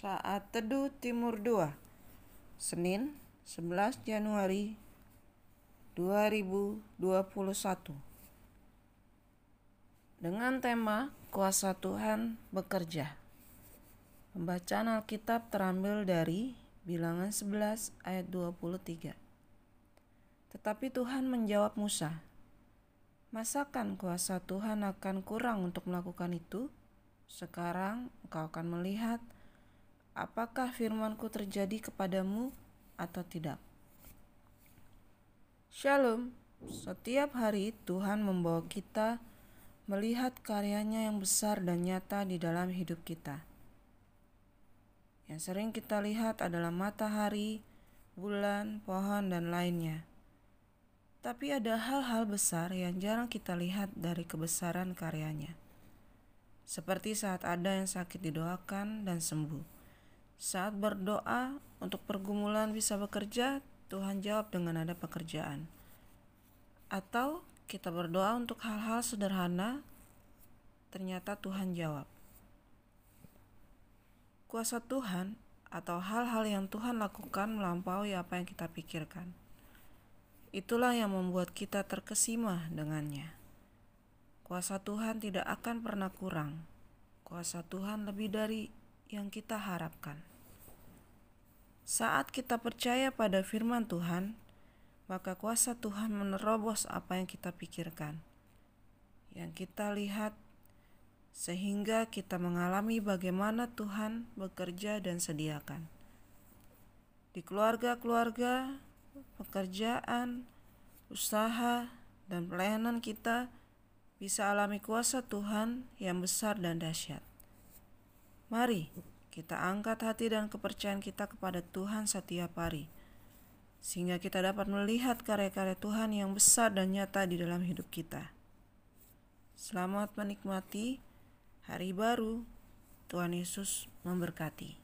Saat Teduh Timur 2 Senin 11 Januari 2021 Dengan tema Kuasa Tuhan Bekerja. Pembacaan Alkitab terambil dari Bilangan 11 ayat 23 Tetapi Tuhan menjawab Musa Masakan kuasa Tuhan akan kurang untuk melakukan itu? Sekarang engkau akan melihat apakah firmanku terjadi kepadamu atau tidak. Shalom, setiap hari Tuhan membawa kita melihat karyanya yang besar dan nyata di dalam hidup kita. Yang sering kita lihat adalah matahari, bulan, pohon, dan lainnya. Tapi ada hal-hal besar yang jarang kita lihat dari kebesaran karyanya. Seperti saat ada yang sakit didoakan dan sembuh. Saat berdoa untuk pergumulan bisa bekerja, Tuhan jawab dengan ada pekerjaan. Atau kita berdoa untuk hal-hal sederhana, ternyata Tuhan jawab. Kuasa Tuhan atau hal-hal yang Tuhan lakukan melampaui apa yang kita pikirkan. Itulah yang membuat kita terkesima dengannya. Kuasa Tuhan tidak akan pernah kurang. Kuasa Tuhan lebih dari yang kita harapkan. Saat kita percaya pada firman Tuhan, maka kuasa Tuhan menerobos apa yang kita pikirkan, yang kita lihat, sehingga kita mengalami bagaimana Tuhan bekerja dan sediakan. Di keluarga-keluarga, pekerjaan, usaha, dan pelayanan kita bisa alami kuasa Tuhan yang besar dan dahsyat. Mari kita angkat hati dan kepercayaan kita kepada Tuhan setiap hari, sehingga kita dapat melihat karya-karya Tuhan yang besar dan nyata di dalam hidup kita. Selamat menikmati hari baru. Tuhan Yesus memberkati.